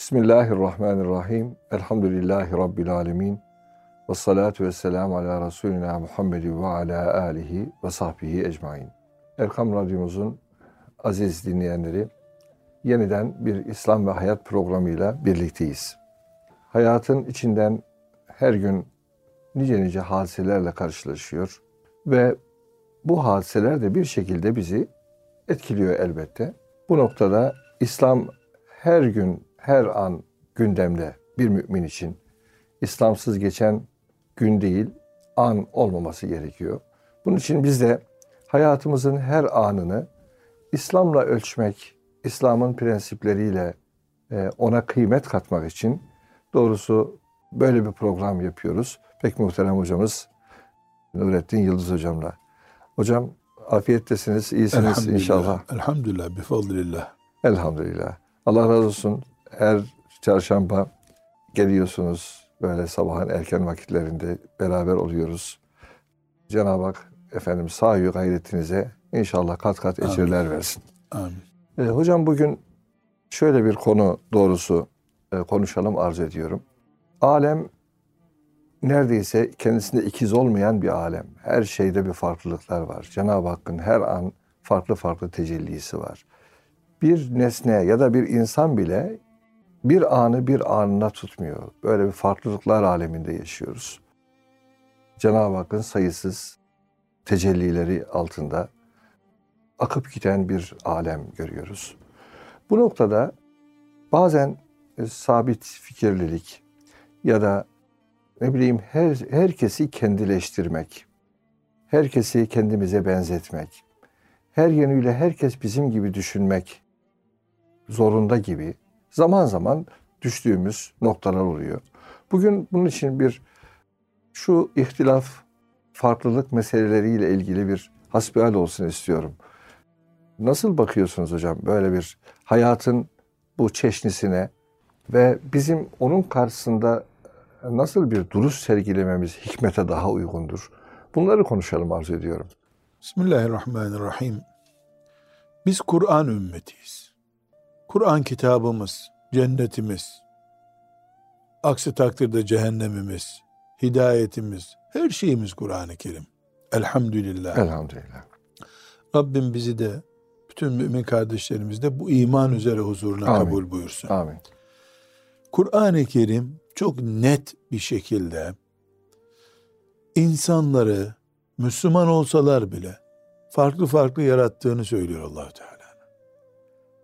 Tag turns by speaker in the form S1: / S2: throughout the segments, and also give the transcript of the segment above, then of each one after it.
S1: Bismillahirrahmanirrahim. Elhamdülillahi Rabbil alemin. Ve salatu ve selamu ala Resulina Muhammedin ve ala alihi ve sahbihi ecmain. Erkam Radyomuzun aziz dinleyenleri, yeniden bir İslam ve Hayat programıyla birlikteyiz. Hayatın içinden her gün nice nice hadiselerle karşılaşıyor ve bu hadiseler de bir şekilde bizi etkiliyor elbette. Bu noktada İslam her gün, her an gündemde bir mümin için. İslamsız geçen gün değil, an olmaması gerekiyor. Bunun için biz de hayatımızın her anını İslam'la ölçmek, İslam'ın prensipleriyle e, ona kıymet katmak için doğrusu böyle bir program yapıyoruz. Pek muhterem hocamız Nurettin Yıldız hocamla. Hocam afiyettesiniz, iyisiniz
S2: Elhamdülillah.
S1: inşallah.
S2: Elhamdülillah, bifadlillah.
S1: Elhamdülillah. Allah razı olsun. Her çarşamba geliyorsunuz. Böyle sabahın erken vakitlerinde beraber oluyoruz. Cenab-ı Hak efendim sahi gayretinize inşallah kat kat ecirler versin.
S2: Amin.
S1: E, hocam bugün şöyle bir konu doğrusu e, konuşalım arz ediyorum. Alem neredeyse kendisinde ikiz olmayan bir alem. Her şeyde bir farklılıklar var. Cenab-ı Hakk'ın her an farklı farklı tecellisi var. Bir nesne ya da bir insan bile bir anı bir anına tutmuyor. Böyle bir farklılıklar aleminde yaşıyoruz. Cenab-ı Hakk'ın sayısız tecellileri altında akıp giden bir alem görüyoruz. Bu noktada bazen e, sabit fikirlilik ya da ne bileyim her, herkesi kendileştirmek, herkesi kendimize benzetmek, her yönüyle herkes bizim gibi düşünmek zorunda gibi zaman zaman düştüğümüz noktalar oluyor. Bugün bunun için bir şu ihtilaf, farklılık meseleleriyle ilgili bir hasbihal olsun istiyorum. Nasıl bakıyorsunuz hocam böyle bir hayatın bu çeşnisine ve bizim onun karşısında nasıl bir duruş sergilememiz hikmete daha uygundur? Bunları konuşalım arzu ediyorum.
S2: Bismillahirrahmanirrahim. Biz Kur'an ümmetiyiz. Kur'an kitabımız, cennetimiz, aksi takdirde cehennemimiz, hidayetimiz, her şeyimiz Kur'an-ı Kerim. Elhamdülillah.
S1: Elhamdülillah.
S2: Rabbim bizi de bütün mümin kardeşlerimiz de bu iman üzere huzuruna
S1: Amin.
S2: kabul buyursun.
S1: Amin.
S2: Kur'an-ı Kerim çok net bir şekilde insanları Müslüman olsalar bile farklı farklı yarattığını söylüyor Allahu Teala.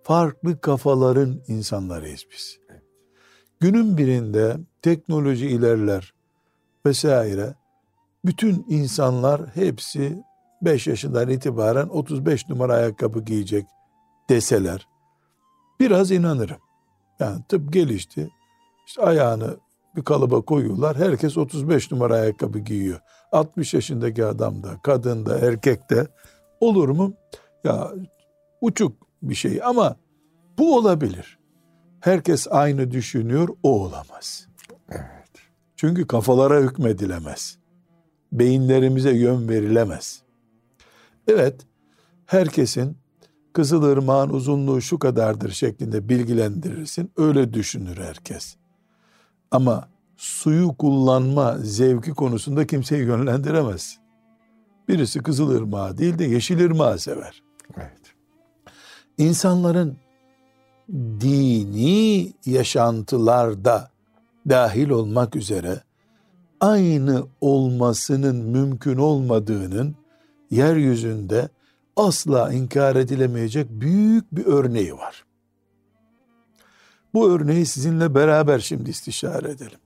S2: Farklı kafaların insanlarıyız biz. Günün birinde teknoloji ilerler vesaire. Bütün insanlar hepsi 5 yaşından itibaren 35 numara ayakkabı giyecek deseler biraz inanırım. Yani tıp gelişti. İşte ayağını bir kalıba koyuyorlar. Herkes 35 numara ayakkabı giyiyor. 60 yaşındaki adam da, kadın da, erkek de olur mu? Ya uçuk bir şey ama bu olabilir. Herkes aynı düşünüyor, o olamaz.
S1: Evet.
S2: Çünkü kafalara hükmedilemez. Beyinlerimize yön verilemez. Evet, herkesin Kızılırmağın uzunluğu şu kadardır şeklinde bilgilendirirsin. Öyle düşünür herkes. Ama suyu kullanma zevki konusunda kimseyi yönlendiremez. Birisi Kızılırmağı değil de Yeşilırmağı sever.
S1: Evet.
S2: İnsanların dini yaşantılarda dahil olmak üzere aynı olmasının mümkün olmadığının yeryüzünde asla inkar edilemeyecek büyük bir örneği var. Bu örneği sizinle beraber şimdi istişare edelim.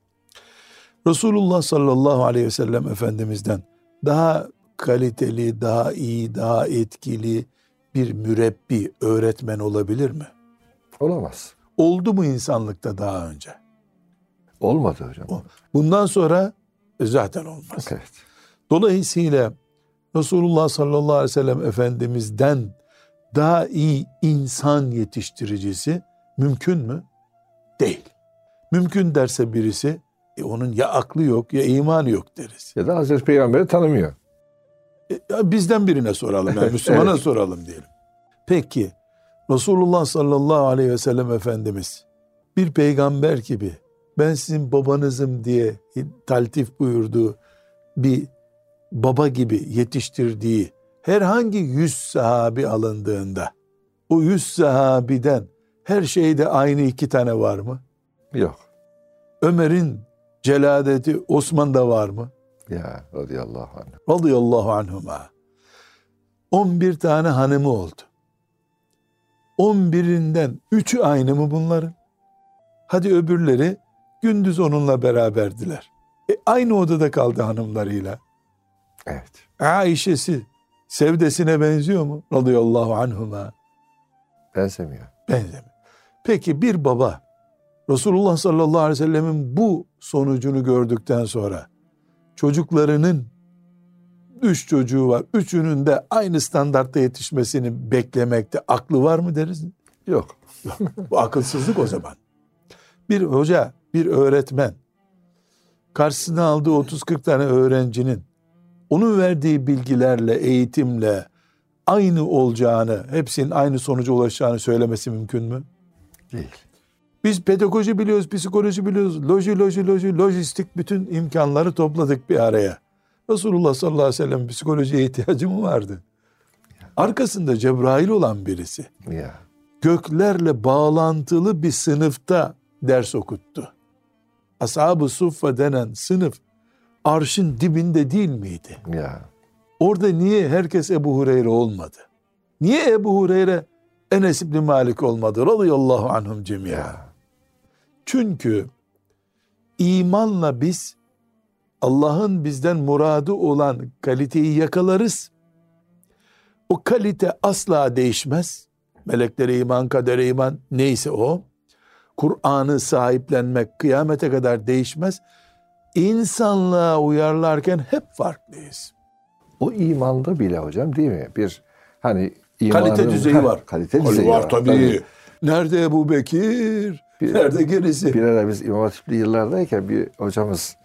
S2: Resulullah sallallahu aleyhi ve sellem Efendimiz'den daha kaliteli, daha iyi, daha etkili bir mürebbi, öğretmen olabilir mi?
S1: Olamaz.
S2: Oldu mu insanlıkta daha önce?
S1: Olmadı hocam.
S2: Bundan sonra zaten olmaz.
S1: Evet.
S2: Dolayısıyla Resulullah sallallahu aleyhi ve sellem Efendimiz'den daha iyi insan yetiştiricisi mümkün mü? Değil. Mümkün derse birisi e, onun ya aklı yok ya imanı yok deriz.
S1: Ya da Hazreti Peygamber'i tanımıyor.
S2: E, ya bizden birine soralım yani Müslümana soralım diyelim. Peki Resulullah sallallahu aleyhi ve sellem Efendimiz bir peygamber gibi ben sizin babanızım diye taltif buyurduğu bir baba gibi yetiştirdiği herhangi yüz sahabi alındığında o yüz sahabiden her şeyde aynı iki tane var mı?
S1: Yok.
S2: Ömer'in celadeti Osman'da var mı?
S1: Ya radıyallahu anh.
S2: Radıyallahu anhuma. 11 tane hanımı oldu. 11'inden 3'ü aynı mı bunların? Hadi öbürleri gündüz onunla beraberdiler. E, aynı odada kaldı hanımlarıyla.
S1: Evet.
S2: Aişe'si sevdesine benziyor mu? Radıyallahu anhuma.
S1: Benzemiyor.
S2: Benzemiyor. Peki bir baba Resulullah sallallahu aleyhi ve sellemin bu sonucunu gördükten sonra çocuklarının üç çocuğu var. Üçünün de aynı standartta yetişmesini beklemekte aklı var mı deriz?
S1: Yok.
S2: Bu akılsızlık o zaman. Bir hoca, bir öğretmen karşısına aldığı 30-40 tane öğrencinin onun verdiği bilgilerle, eğitimle aynı olacağını, hepsinin aynı sonuca ulaşacağını söylemesi mümkün mü?
S1: Değil.
S2: Biz pedagoji biliyoruz, psikoloji biliyoruz, loji, loji, loji, lojistik bütün imkanları topladık bir araya. Resulullah sallallahu aleyhi ve sellem psikolojiye ihtiyacı mı vardı? Arkasında Cebrail olan birisi.
S1: Ya.
S2: Göklerle bağlantılı bir sınıfta ders okuttu. Ashab-ı Suffa denen sınıf arşın dibinde değil miydi?
S1: Ya.
S2: Orada niye herkes Ebu Hureyre olmadı? Niye Ebu Hureyre Enes İbni Malik olmadı? Radıyallahu anhum cemiya. Çünkü imanla biz Allah'ın bizden muradı olan kaliteyi yakalarız. O kalite asla değişmez. Meleklere iman, kadere iman neyse o. Kur'an'ı sahiplenmek kıyamete kadar değişmez. İnsanlığa uyarlarken hep farklıyız.
S1: O imanda bile hocam değil mi? Bir hani imanın,
S2: Kalite düzeyi var.
S1: Kalite düzeyi var.
S2: tabii. Nerede Ebu Bekir?
S1: Bir-
S2: Nerede gerisi?
S1: Bir ara biz İmam Hatipli yıllardayken bir hocamız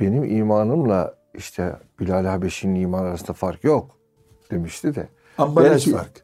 S1: benim imanımla işte Bilal Habeşi'nin iman arasında fark yok demişti de.
S2: Ambalaj
S1: Belki-
S2: fark.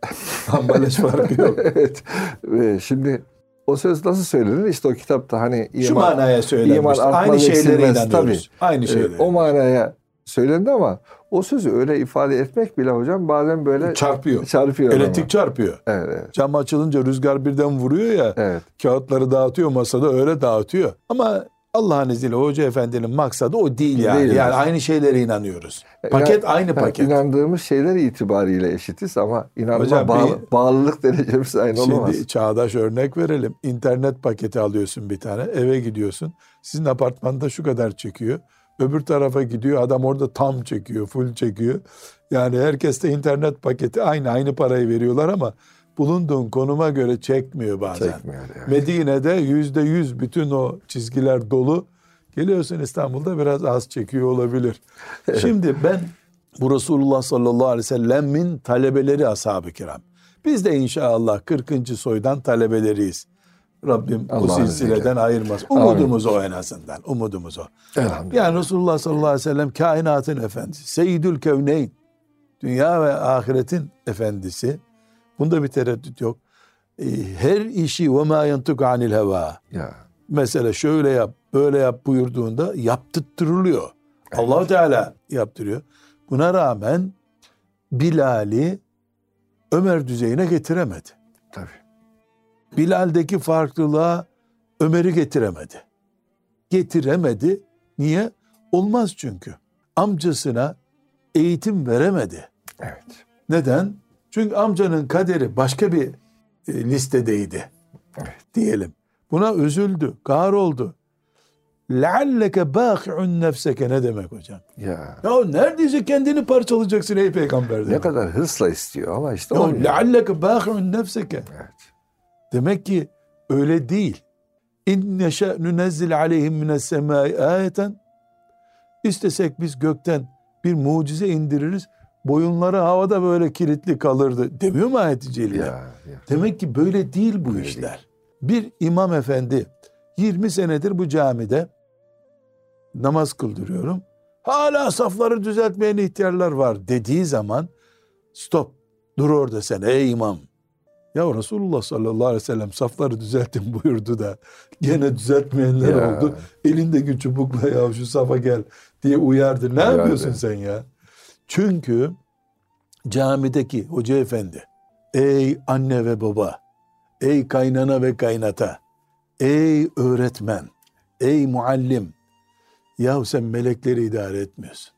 S2: Ambalaj farkı yok.
S1: evet. Ve şimdi o söz nasıl söylenir? İşte o kitapta hani iman,
S2: Şu manaya söylenmiş.
S1: iman
S2: Aynı şeylere inanıyoruz. Aynı
S1: Ee,
S2: şeylere.
S1: o manaya söylendi ama o sözü öyle ifade etmek bile hocam bazen böyle
S2: çarpıyor.
S1: çarpıyor.
S2: Elektrik çarpıyor.
S1: Evet, evet.
S2: Cam açılınca rüzgar birden vuruyor ya.
S1: Evet.
S2: Kağıtları dağıtıyor masada öyle dağıtıyor. Ama Allah'ın izniyle hoca efendinin maksadı o değil yani.
S1: Değil
S2: yani aynı şeylere inanıyoruz. Paket
S1: İnan-
S2: aynı paket.
S1: İnandığımız şeyler itibariyle eşitiz ama inanma
S2: Hocam
S1: bağlı-
S2: bir-
S1: bağlılık derecemiz aynı olamaz.
S2: Şimdi çağdaş örnek verelim. İnternet paketi alıyorsun bir tane. Eve gidiyorsun. Sizin apartmanda şu kadar çekiyor. Öbür tarafa gidiyor. Adam orada tam çekiyor. Full çekiyor. Yani herkes de internet paketi aynı. Aynı parayı veriyorlar ama bulunduğun konuma göre çekmiyor bazen.
S1: Çekmiyor. Evet.
S2: Medine'de yüzde yüz bütün o çizgiler dolu. Geliyorsun İstanbul'da biraz az çekiyor olabilir. Şimdi ben bu Resulullah sallallahu aleyhi ve sellemin talebeleri ashab-ı kiram. Biz de inşallah 40. soydan talebeleriyiz. Rabbim o
S1: Allah'ın
S2: silsileden ayırmaz. Umudumuz o en azından. Umudumuz o. Yani Resulullah sallallahu aleyhi ve sellem kainatın efendisi. Seyyidül kevneyn. Dünya ve ahiretin efendisi. Bunda bir tereddüt yok. Ee, Her işi ve ma yantuk anil heva.
S1: Ya.
S2: Mesela şöyle yap, böyle yap buyurduğunda yaptırtırılıyor. allah Teala yaptırıyor. Buna rağmen Bilal'i Ömer düzeyine getiremedi.
S1: Tabii.
S2: Bilal'deki farklılığa Ömer'i getiremedi. Getiremedi. Niye? Olmaz çünkü. Amcasına eğitim veremedi.
S1: Evet.
S2: Neden? Çünkü amcanın kaderi başka bir e, listedeydi.
S1: Evet.
S2: Diyelim. Buna üzüldü, oldu. لَعَلَّكَ بَاخِعُنْ nefseke ne demek hocam?
S1: Ya.
S2: Ya neredeyse kendini parçalayacaksın ey peygamber
S1: Ne
S2: demek.
S1: kadar hırsla istiyor ama işte
S2: Ya
S1: olmuyor.
S2: لَعَلَّكَ بَاخِعُنْ nefseke.
S1: Evet.
S2: Demek ki öyle değil. İn neşe nunezzil aleyhim mines semai ayeten. İstesek biz gökten bir mucize indiririz. Boyunları havada böyle kilitli kalırdı. Demiyor mu ayet-i celile?
S1: Ya, ya.
S2: Demek ki böyle değil bu
S1: Böyle
S2: işler. Bir imam efendi 20 senedir bu camide namaz kıldırıyorum. Hala safları düzeltmeyen ihtiyarlar var dediği zaman stop dur orada sen ey imam. Ya Resulullah sallallahu aleyhi ve sellem safları düzeltin buyurdu da gene düzeltmeyenler
S1: Ya.
S2: oldu. Elindeki çubukla ya şu safa gel diye uyardı. Ne
S1: Uyardı.
S2: yapıyorsun sen ya? Çünkü camideki hoca efendi, ey anne ve baba, ey kaynana ve kaynata, ey öğretmen, ey muallim, yahu sen melekleri idare etmiyorsun.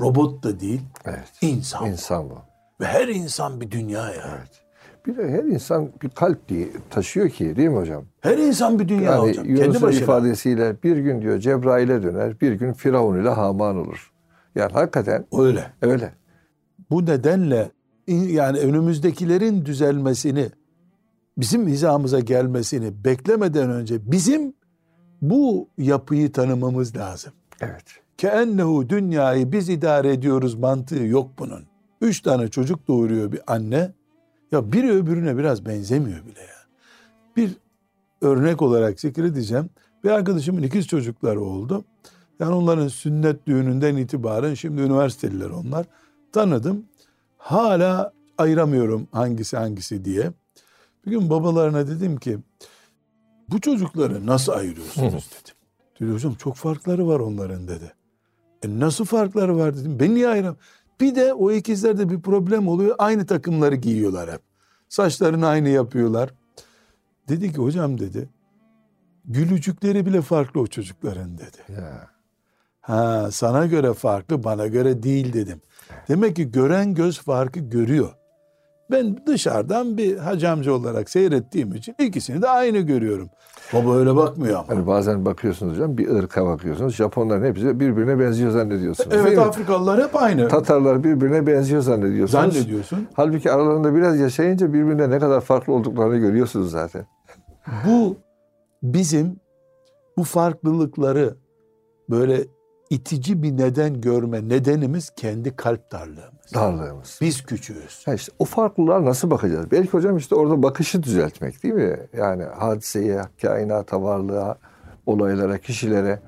S2: Robot da değil,
S1: Evet.
S2: insan.
S1: İnsan bu.
S2: Ve her insan bir dünya ya.
S1: Evet. Bir de her insan bir kalp diye taşıyor ki değil mi hocam?
S2: Her insan bir dünya
S1: Yani
S2: hocam. Kendi
S1: Yunus'un
S2: başına.
S1: ifadesiyle bir gün diyor Cebrail'e döner, bir gün Firavun ile Haman olur. Yani hakikaten
S2: Öyle.
S1: öyle.
S2: Bu nedenle yani önümüzdekilerin düzelmesini, bizim hizamıza gelmesini beklemeden önce bizim bu yapıyı tanımamız lazım.
S1: Evet.
S2: Keennehu dünyayı biz idare ediyoruz mantığı yok bunun. Üç tane çocuk doğuruyor bir anne. Ya biri öbürüne biraz benzemiyor bile ya. Bir örnek olarak zikredeceğim. Bir arkadaşımın ikiz çocukları oldu. Yani onların sünnet düğününden itibaren şimdi üniversiteliler onlar. Tanıdım. Hala ayıramıyorum hangisi hangisi diye. Bir gün babalarına dedim ki bu çocukları nasıl ayırıyorsunuz dedim. Dedi hocam çok farkları var onların dedi. E nasıl farkları var dedim. Ben niye ayıram? Bir de o ikizlerde bir problem oluyor. Aynı takımları giyiyorlar hep. Saçlarını aynı yapıyorlar. Dedi ki hocam dedi. Gülücükleri bile farklı o çocukların dedi.
S1: Ya.
S2: Ha sana göre farklı bana göre değil dedim. Demek ki gören göz farkı görüyor. Ben dışarıdan bir hacamcı olarak seyrettiğim için ikisini de aynı görüyorum. Baba öyle bakmıyor ama.
S1: Hani bazen bakıyorsunuz hocam bir ırka bakıyorsunuz. Japonların hepsi birbirine benziyor zannediyorsunuz.
S2: Evet? Afrikalılar hep aynı.
S1: Tatarlar birbirine benziyor zannediyorsunuz.
S2: Zannediyorsun.
S1: Halbuki aralarında biraz yaşayınca birbirine ne kadar farklı olduklarını görüyorsunuz zaten.
S2: Bu bizim bu farklılıkları böyle itici bir neden görme nedenimiz kendi kalp darlığımız.
S1: Darlığımız.
S2: Biz küçüğüz.
S1: Ha işte o farklılığa nasıl bakacağız? Belki hocam işte orada bakışı düzeltmek değil mi? Yani hadiseye, kainata, varlığa, olaylara, kişilere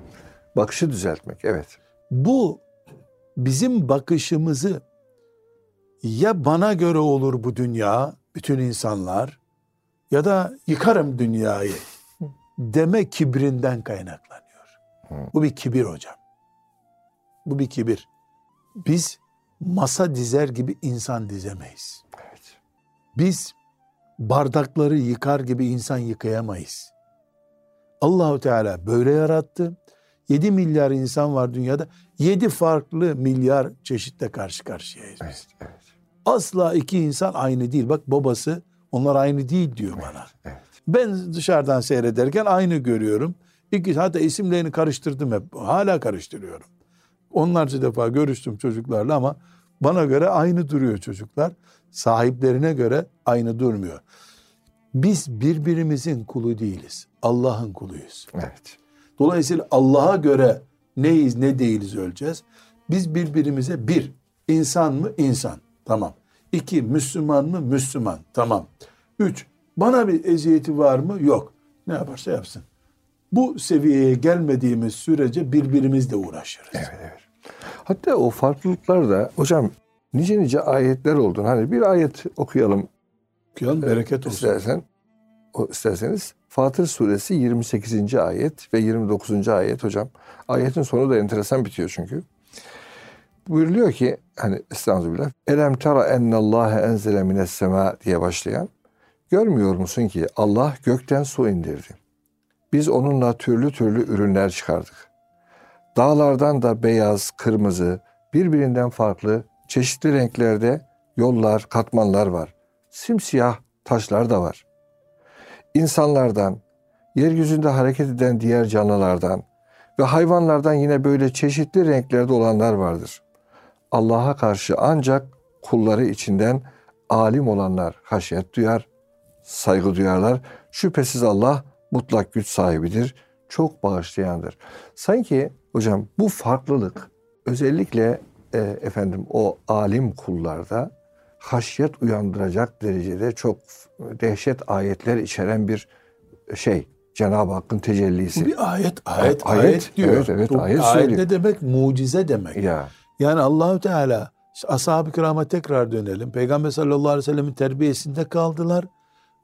S1: bakışı düzeltmek. Evet.
S2: Bu bizim bakışımızı ya bana göre olur bu dünya, bütün insanlar ya da yıkarım dünyayı deme kibrinden kaynaklanıyor. Bu bir kibir hocam. Bu bir kibir. Biz masa dizer gibi insan dizemeyiz.
S1: Evet.
S2: Biz bardakları yıkar gibi insan yıkayamayız. Allahu Teala böyle yarattı. 7 milyar insan var dünyada. 7 farklı milyar çeşitle karşı karşıyayız biz.
S1: Evet. Evet.
S2: Asla iki insan aynı değil. Bak babası onlar aynı değil diyor bana.
S1: evet.
S2: Ben dışarıdan seyrederken aynı görüyorum. İki, hatta isimlerini karıştırdım hep. Hala karıştırıyorum. Onlarca defa görüştüm çocuklarla ama bana göre aynı duruyor çocuklar. Sahiplerine göre aynı durmuyor. Biz birbirimizin kulu değiliz. Allah'ın kuluyuz.
S1: Evet.
S2: Dolayısıyla Allah'a göre neyiz ne değiliz öleceğiz. Biz birbirimize bir, insan mı? İnsan. Tamam. İki, Müslüman mı? Müslüman. Tamam. Üç, bana bir eziyeti var mı? Yok. Ne yaparsa yapsın. Bu seviyeye gelmediğimiz sürece birbirimizle uğraşırız.
S1: Evet, evet. Hatta o farklılıklar da hocam nice nice ayetler oldu. Hani bir ayet okuyalım
S2: Okuyalım, bereket olsun.
S1: istersen. O isterseniz Fatır suresi 28. ayet ve 29. ayet hocam. Ayetin sonu da enteresan bitiyor çünkü. Buyuruluyor ki hani estağfurullah. Elem tara ennallâhe enzele mines sema diye başlayan. Görmüyor musun ki Allah gökten su indirdi. Biz onunla türlü türlü ürünler çıkardık. Dağlardan da beyaz, kırmızı, birbirinden farklı, çeşitli renklerde yollar, katmanlar var. Simsiyah taşlar da var. İnsanlardan, yeryüzünde hareket eden diğer canlılardan ve hayvanlardan yine böyle çeşitli renklerde olanlar vardır. Allah'a karşı ancak kulları içinden alim olanlar haşyet duyar, saygı duyarlar. Şüphesiz Allah mutlak güç sahibidir, çok bağışlayandır. Sanki hocam bu farklılık özellikle e, efendim o alim kullarda haşyet uyandıracak derecede çok dehşet ayetler içeren bir şey. Cenab-ı Hakk'ın tecellisi.
S2: Bu bir ayet, ayet,
S1: Ayet,
S2: ayet, diyor.
S1: evet, evet,
S2: Bu
S1: ayet
S2: ayet
S1: söylüyor.
S2: ne demek? Mucize demek.
S1: Ya
S2: Yani Allahü Teala işte ashab-ı kirama tekrar dönelim. Peygamber sallallahu aleyhi ve sellemin terbiyesinde kaldılar.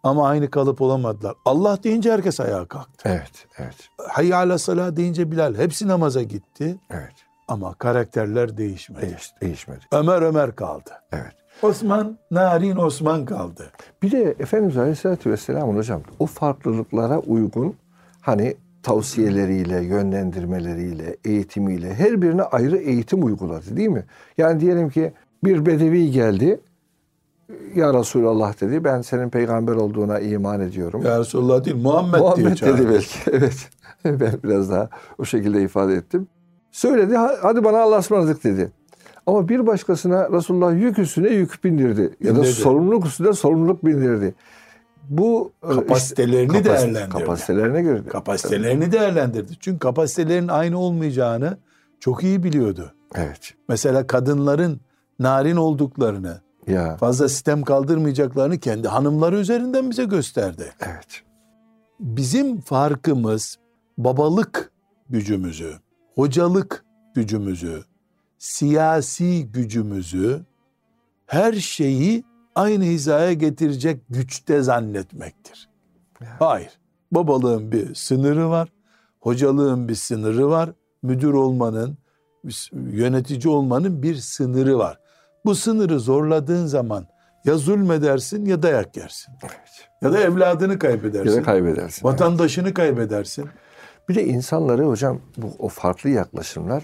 S2: Ama aynı kalıp olamadılar. Allah deyince herkes ayağa kalktı.
S1: Evet, evet,
S2: Hayy ala salah deyince Bilal hepsi namaza gitti.
S1: evet.
S2: Ama karakterler değişmedi.
S1: Değiş, değişmedi.
S2: Ömer Ömer kaldı.
S1: Evet.
S2: Osman narin Osman kaldı.
S1: Bir de Efendimiz Aleyhisselatü Vesselam hocam o farklılıklara uygun hani tavsiyeleriyle, yönlendirmeleriyle, eğitimiyle her birine ayrı eğitim uyguladı değil mi? Yani diyelim ki bir bedevi geldi. Ya Resulallah dedi ben senin peygamber olduğuna iman ediyorum.
S2: Ya Resulullah değil Muhammed, diye
S1: Muhammed
S2: çağırdı.
S1: dedi belki. Evet. ben biraz daha o şekilde ifade ettim. Söyledi "Ha- hadi bana Allah'a ısmarladık dedi. Ama bir başkasına Resulullah yük üstüne yük bindirdi. Ya da sorumluluk üstüne sorumluluk bindirdi. Bu e,
S2: Kapasitelerini
S1: işte, kapas-
S2: değerlendirdi.
S1: Kapasitelerine göre.
S2: Kapasitelerini değerlendirdi. Çünkü kapasitelerin aynı olmayacağını çok iyi biliyordu.
S1: Evet.
S2: Mesela kadınların narin olduklarını,
S1: Ya
S2: fazla sistem kaldırmayacaklarını kendi hanımları üzerinden bize gösterdi.
S1: evet.
S2: Bizim farkımız babalık gücümüzü, hocalık gücümüzü, siyasi gücümüzü, her şeyi aynı hizaya getirecek güçte zannetmektir. Hayır. Babalığın bir sınırı var, hocalığın bir sınırı var, müdür olmanın, yönetici olmanın bir sınırı var. Bu sınırı zorladığın zaman ya zulmedersin ya dayak yersin.
S1: Evet.
S2: Ya da evladını
S1: Ya
S2: kaybedersin.
S1: da kaybedersin.
S2: Vatandaşını kaybedersin.
S1: Bir de insanları hocam bu o farklı yaklaşımlar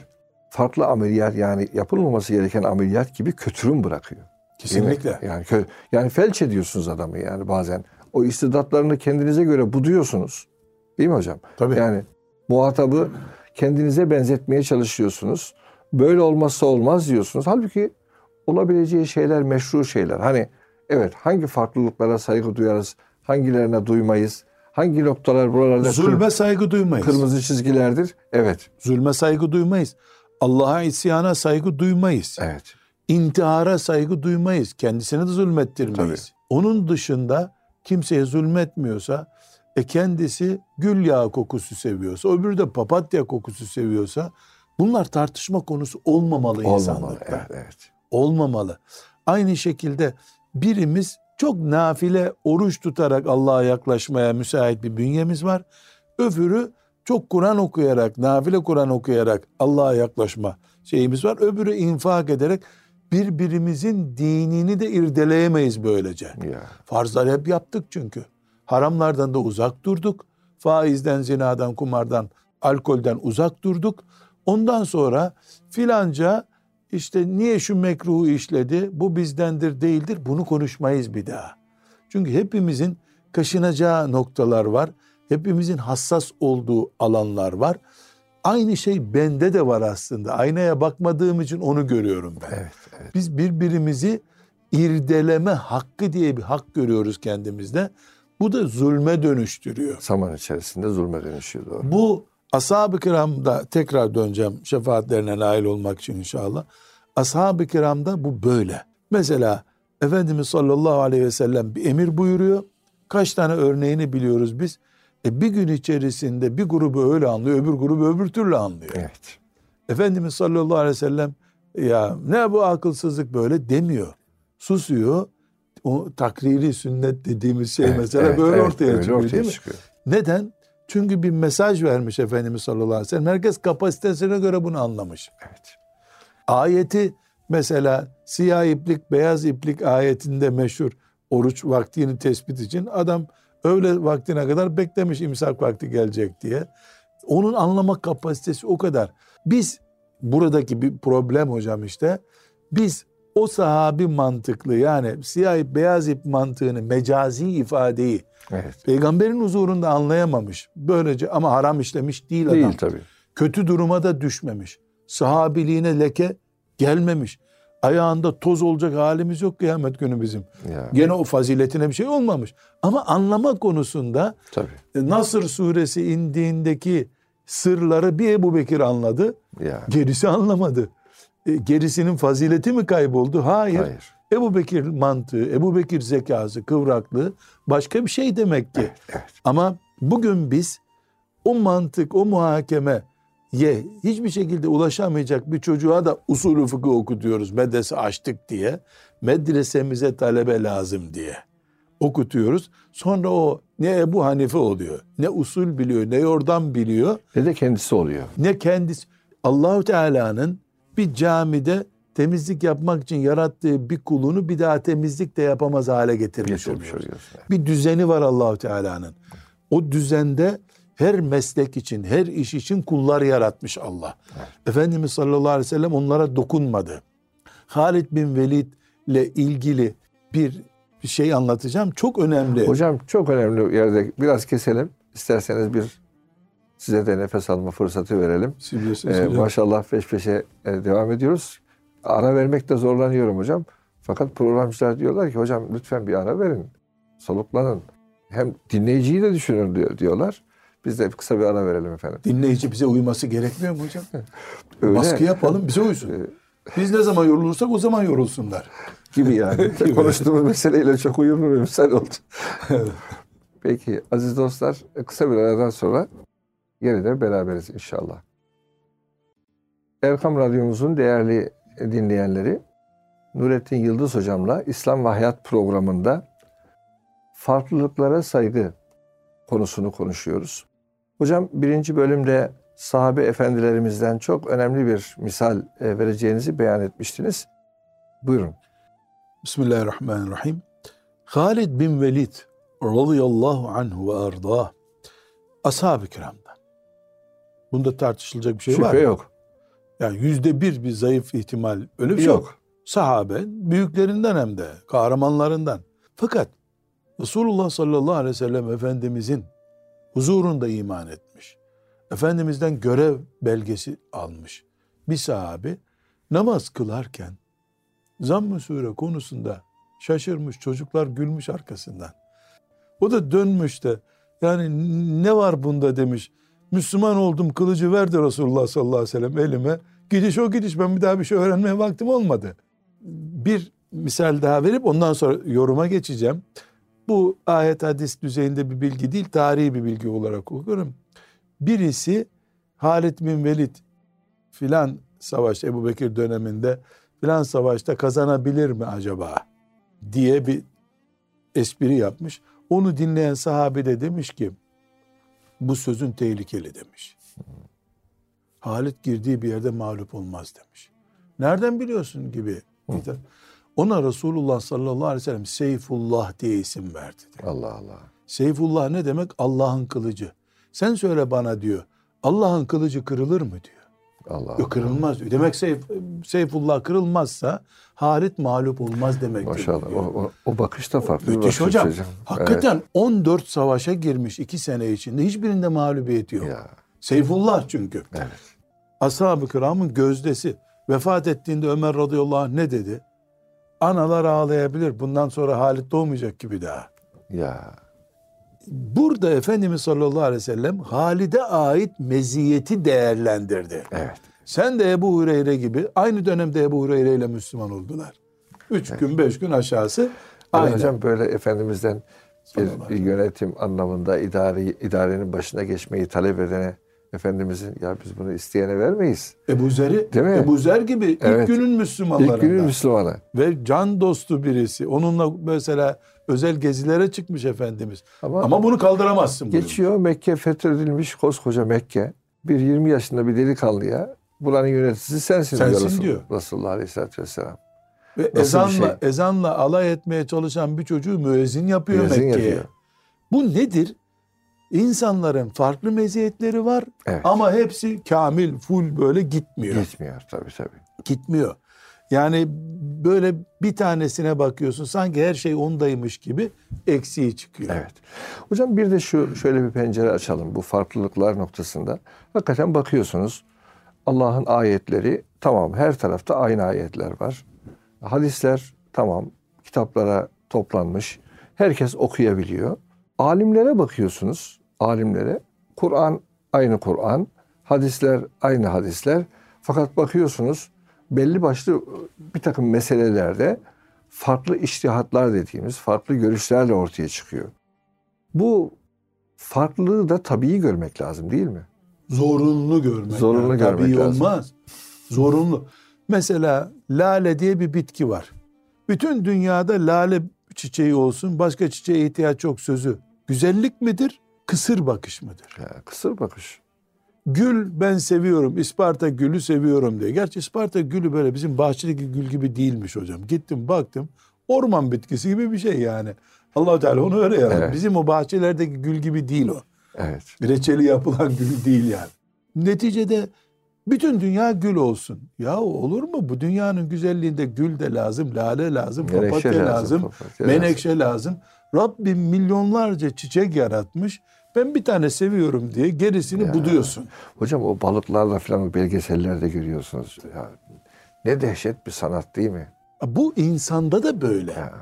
S1: farklı ameliyat yani yapılmaması gereken ameliyat gibi kötürüm bırakıyor.
S2: Kesinlikle.
S1: Yani kö- yani felç ediyorsunuz adamı yani bazen. O istidatlarını kendinize göre buduyorsunuz. Değil mi hocam?
S2: Tabii.
S1: Yani muhatabı kendinize benzetmeye çalışıyorsunuz. Böyle olmazsa olmaz diyorsunuz. Halbuki olabileceği şeyler meşru şeyler. Hani evet hangi farklılıklara saygı duyarız, hangilerine duymayız, hangi noktalar buralarda kır-
S2: Zulme saygı duymayız.
S1: kırmızı çizgilerdir. Evet,
S2: Zulme saygı duymayız. Allah'a isyana saygı duymayız.
S1: evet.
S2: İntihara saygı duymayız. Kendisine de zulmettirmeyiz.
S1: Tabii.
S2: Onun dışında kimseye zulmetmiyorsa e kendisi gül yağı kokusu seviyorsa, öbürü de papatya kokusu seviyorsa bunlar tartışma konusu olmamalı,
S1: Olmamalı.
S2: insanlıkta.
S1: Evet, evet.
S2: Olmamalı. Aynı şekilde birimiz çok nafile oruç tutarak Allah'a yaklaşmaya müsait bir bünyemiz var. Öbürü çok Kur'an okuyarak, nafile Kur'an okuyarak Allah'a yaklaşma şeyimiz var. Öbürü infak ederek birbirimizin dinini de irdeleyemeyiz böylece.
S1: Ya.
S2: Farzlar hep yaptık çünkü. Haramlardan da uzak durduk. Faizden, zinadan, kumardan, alkolden uzak durduk. Ondan sonra filanca işte niye şu mekruhu işledi, bu bizdendir değildir bunu konuşmayız bir daha. Çünkü hepimizin kaşınacağı noktalar var. Hepimizin hassas olduğu alanlar var. Aynı şey bende de var aslında. Aynaya bakmadığım için onu görüyorum ben.
S1: Evet, evet.
S2: Biz birbirimizi irdeleme hakkı diye bir hak görüyoruz kendimizde. Bu da zulme dönüştürüyor.
S1: Zaman içerisinde zulme dönüşüyor doğru.
S2: Bu ashab-ı kiramda tekrar döneceğim şefaatlerine nail olmak için inşallah. Ashab-ı kiramda bu böyle. Mesela Efendimiz sallallahu aleyhi ve sellem bir emir buyuruyor. Kaç tane örneğini biliyoruz biz. E bir gün içerisinde bir grubu öyle anlıyor, öbür grubu öbür türlü anlıyor.
S1: Evet.
S2: Efendimiz sallallahu aleyhi ve sellem ya ne bu akılsızlık böyle demiyor. Susuyor. O takriri sünnet dediğimiz şey
S1: Evet,
S2: mesela
S1: evet,
S2: böyle
S1: evet,
S2: ortaya çıkıyor
S1: ortaya
S2: değil mi?
S1: çıkıyor.
S2: Neden? Çünkü bir mesaj vermiş Efendimiz sallallahu aleyhi ve sellem. Herkes kapasitesine göre bunu anlamış.
S1: Evet.
S2: Ayeti mesela siyah iplik, beyaz iplik ayetinde meşhur oruç vaktini tespit için adam öğle vaktine kadar beklemiş imsak vakti gelecek diye. Onun anlama kapasitesi o kadar. Biz buradaki bir problem hocam işte biz o sahabi mantıklı yani siyah ip beyaz ip mantığını mecazi ifadeyi
S1: Evet.
S2: peygamberin huzurunda anlayamamış. Böylece ama haram işlemiş değil adam
S1: Değil tabii.
S2: kötü duruma da düşmemiş. Sahabiliğine leke gelmemiş. Ayağında toz olacak halimiz yok kıyamet günü bizim.
S1: Ya.
S2: Gene o faziletine bir şey olmamış. Ama anlama konusunda
S1: Tabii.
S2: e, Nasır suresi indiğindeki sırları bir Ebu Bekir anladı.
S1: Ya.
S2: Gerisi anlamadı. E, gerisinin fazileti mi kayboldu? Hayır.
S1: Hayır.
S2: Ebu Bekir mantığı, Ebu Bekir zekası, kıvraklığı başka bir şey demek ki.
S1: Evet.
S2: Ama bugün biz o mantık, o muhakeme ye hiçbir şekilde ulaşamayacak bir çocuğa da usulü fıkıh okutuyoruz medrese açtık diye. Medresemize talebe lazım diye. okutuyoruz. Sonra o ne Ebu Hanife oluyor, ne usul biliyor, ne yordan biliyor,
S1: Ne de kendisi oluyor.
S2: ne kendisi. Allahu Teala'nın bir camide temizlik yapmak için yarattığı bir kulunu bir daha temizlik de yapamaz hale getirmiş
S1: Getirmiş
S2: oluyor. Bir düzeni var Allahu Teala'nın. O düzende her meslek için, her iş için kullar yaratmış Allah. Efendimiz sallallahu aleyhi ve sellem onlara dokunmadı. Halid bin Velid ile ilgili bir şey anlatacağım. Çok önemli.
S1: Hocam çok önemli yerde biraz keselim. İsterseniz bir size de nefes alma fırsatı verelim. Ee, maşallah peş peşe e, devam ediyoruz. Ara vermekte zorlanıyorum hocam. Fakat programcılar diyorlar ki hocam lütfen bir ara verin. Soluklanın. Hem dinleyiciyi de düşünün diyor, diyorlar. Biz de kısa bir ara verelim efendim.
S2: Dinleyici bize uyması gerekmiyor mu hocam?
S1: Öyle
S2: Baskı yapalım bize uysun. Biz ne zaman yorulursak o zaman yorulsunlar.
S1: gibi yani.
S2: Gibi.
S1: Konuştuğumuz meseleyle çok uyumlu bir misal oldu. Peki aziz dostlar kısa bir aradan sonra yeniden beraberiz inşallah. Erkam Radyomuzun değerli dinleyenleri Nurettin Yıldız hocamla İslam ve Hayat programında farklılıklara saygı konusunu konuşuyoruz. Hocam birinci bölümde sahabe efendilerimizden çok önemli bir misal e, vereceğinizi beyan etmiştiniz. Buyurun.
S2: Bismillahirrahmanirrahim. Halid bin Velid radıyallahu anhu ve ardah ashab-ı kiramdan. Bunda tartışılacak bir şey var
S1: Şüphe
S2: mı?
S1: yok.
S2: Yani yüzde bir bir zayıf ihtimal öyle bir şey yok.
S1: Yok.
S2: Sahabe büyüklerinden hem de kahramanlarından. Fakat Resulullah sallallahu aleyhi ve sellem Efendimizin huzurunda iman etmiş. Efendimizden görev belgesi almış. Bir sahabi namaz kılarken zamm-ı sure konusunda şaşırmış çocuklar gülmüş arkasından. O da dönmüş de yani ne var bunda demiş. Müslüman oldum kılıcı verdi Resulullah sallallahu aleyhi ve sellem elime. Gidiş o gidiş ben bir daha bir şey öğrenmeye vaktim olmadı. Bir misal daha verip ondan sonra yoruma geçeceğim. Bu ayet hadis düzeyinde bir bilgi değil tarihi bir bilgi olarak okuyorum. Birisi Halid bin Velid filan savaş Ebu Bekir döneminde filan savaşta kazanabilir mi acaba diye bir espri yapmış. Onu dinleyen sahabe de demiş ki bu sözün tehlikeli demiş. Halit girdiği bir yerde mağlup olmaz demiş. Nereden biliyorsun gibi. Ona Resulullah sallallahu aleyhi ve sellem Seyfullah diye isim verdi.
S1: Allah Allah.
S2: Seyfullah ne demek? Allah'ın kılıcı. Sen söyle bana diyor. Allah'ın kılıcı kırılır mı diyor.
S1: Allah.
S2: Yok kırılmaz diyor. Demek Seyf, Seyfullah kırılmazsa Halit mağlup olmaz demektir.
S1: Maşallah. O, o, o bakış da farklı
S2: Müthiş hocam.
S1: hocam.
S2: Hakikaten 14 savaşa girmiş 2 sene içinde. Hiçbirinde mağlubiyeti yok.
S1: Evet. Ya,
S2: Seyfullah çünkü.
S1: evet.
S2: Ashab-ı kiramın gözdesi. Vefat ettiğinde Ömer radıyallahu anh ne dedi? Analar ağlayabilir. Bundan sonra Halit doğmayacak gibi daha.
S1: Ya.
S2: Burada Efendimiz sallallahu aleyhi ve sellem Halid'e ait meziyeti değerlendirdi.
S1: Evet.
S2: Sen de Ebu Hureyre gibi aynı dönemde Ebu Hureyre ile Müslüman oldular. Üç gün beş gün aşağısı
S1: Aynen. Hocam böyle Efendimiz'den bir, bir yönetim anlamında idari, idarenin başına geçmeyi talep edene Efendimizin ya biz bunu isteyene vermeyiz.
S2: Ebu Zer'i,
S1: Değil mi?
S2: Ebu Zer gibi
S1: Evet.
S2: ilk günün Müslümanlarından.
S1: İlk günün Müslümanı.
S2: Ve can dostu birisi. Onunla mesela özel gezilere çıkmış Efendimiz.
S1: Ama,
S2: Ama bunu kaldıramazsın. buyurmuş.
S1: geçiyor Mekke fethedilmiş koskoca Mekke. Bir 20 yaşında bir delikanlıya buranın yöneticisi sensin,
S2: Sensin
S1: diyor, Resul-
S2: diyor.
S1: Resulullah Aleyhisselatü Vesselam.
S2: Ve
S1: Nasıl
S2: ezanla,
S1: şey?
S2: ezanla alay etmeye çalışan bir çocuğu müezzin yapıyor
S1: Müezzin
S2: Mekke'ye.
S1: yapıyor.
S2: Bu nedir? İnsanların farklı meziyetleri var
S1: Evet.
S2: ama hepsi kamil, full böyle gitmiyor.
S1: Gitmiyor tabii tabii.
S2: Gitmiyor. Yani böyle bir tanesine bakıyorsun sanki her şey ondaymış gibi eksiği çıkıyor.
S1: Evet. Hocam bir de şu şöyle bir pencere açalım bu farklılıklar noktasında. Hakikaten bakıyorsunuz Allah'ın ayetleri tamam her tarafta aynı ayetler var. Hadisler tamam kitaplara toplanmış. Herkes okuyabiliyor. Alimlere bakıyorsunuz. Alimlere Kur'an aynı Kur'an, hadisler aynı hadisler. Fakat bakıyorsunuz belli başlı bir takım meselelerde farklı iştihatlar dediğimiz farklı görüşlerle ortaya çıkıyor. Bu farklılığı da tabii görmek lazım değil mi?
S2: Zorunlu görmek.
S1: Zorunlu
S2: lazım.
S1: görmek
S2: Tabii
S1: lazım.
S2: olmaz. Zorunlu. Mesela lale diye bir bitki var. Bütün dünyada lale çiçeği olsun, başka çiçeğe ihtiyaç yok sözü. Güzellik midir, kısır bakış mıdır?
S1: Ya, kısır bakış.
S2: Gül ben seviyorum, İsparta gülü seviyorum diye. Gerçi İsparta gülü böyle bizim bahçedeki gül gibi değilmiş hocam. Gittim baktım, orman bitkisi gibi bir şey yani. allah Teala onu öyle yarattı.
S1: Evet.
S2: Bizim o bahçelerdeki gül gibi değil o.
S1: Evet.
S2: Reçeli yapılan gül değil yani. Neticede bütün dünya gül olsun. Ya olur mu? Bu dünyanın güzelliğinde gül de lazım, lale lazım, papatya lazım,
S1: lazım, papatya
S2: menekşe lazım. Rabbim milyonlarca çiçek yaratmış. Ben bir tane seviyorum diye gerisini
S1: Ya.
S2: buduyorsun.
S1: Hocam o balıklarla falan belgesellerde görüyorsunuz. Ya, ne dehşet bir sanat değil mi?
S2: Bu insanda da böyle.
S1: Ya,